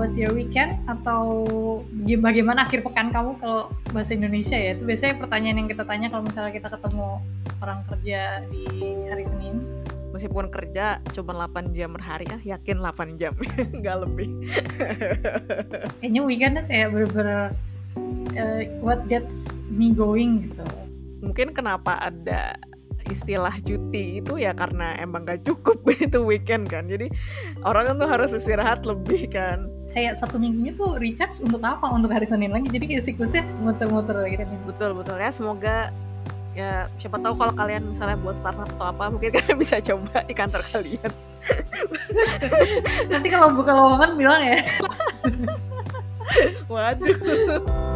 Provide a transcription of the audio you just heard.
was your weekend? Atau bagaimana akhir pekan kamu kalau bahasa Indonesia ya? Itu biasanya pertanyaan yang kita tanya kalau misalnya kita ketemu orang kerja di hari Senin. Meskipun kerja cuma 8 jam per hari ya yakin 8 jam. Nggak lebih. Kayaknya weekend tuh kayak bener-bener uh, what gets me going gitu. Mungkin kenapa ada istilah cuti itu ya karena emang gak cukup itu weekend kan. Jadi orang tuh harus istirahat lebih kan kayak satu minggunya tuh recharge untuk apa? Untuk hari Senin lagi. Jadi kayak siklusnya muter-muter gitu betul betul. Ya semoga ya siapa tahu kalau kalian misalnya buat startup atau apa mungkin kalian bisa coba di kantor kalian. Nanti kalau buka lowongan bilang ya. Waduh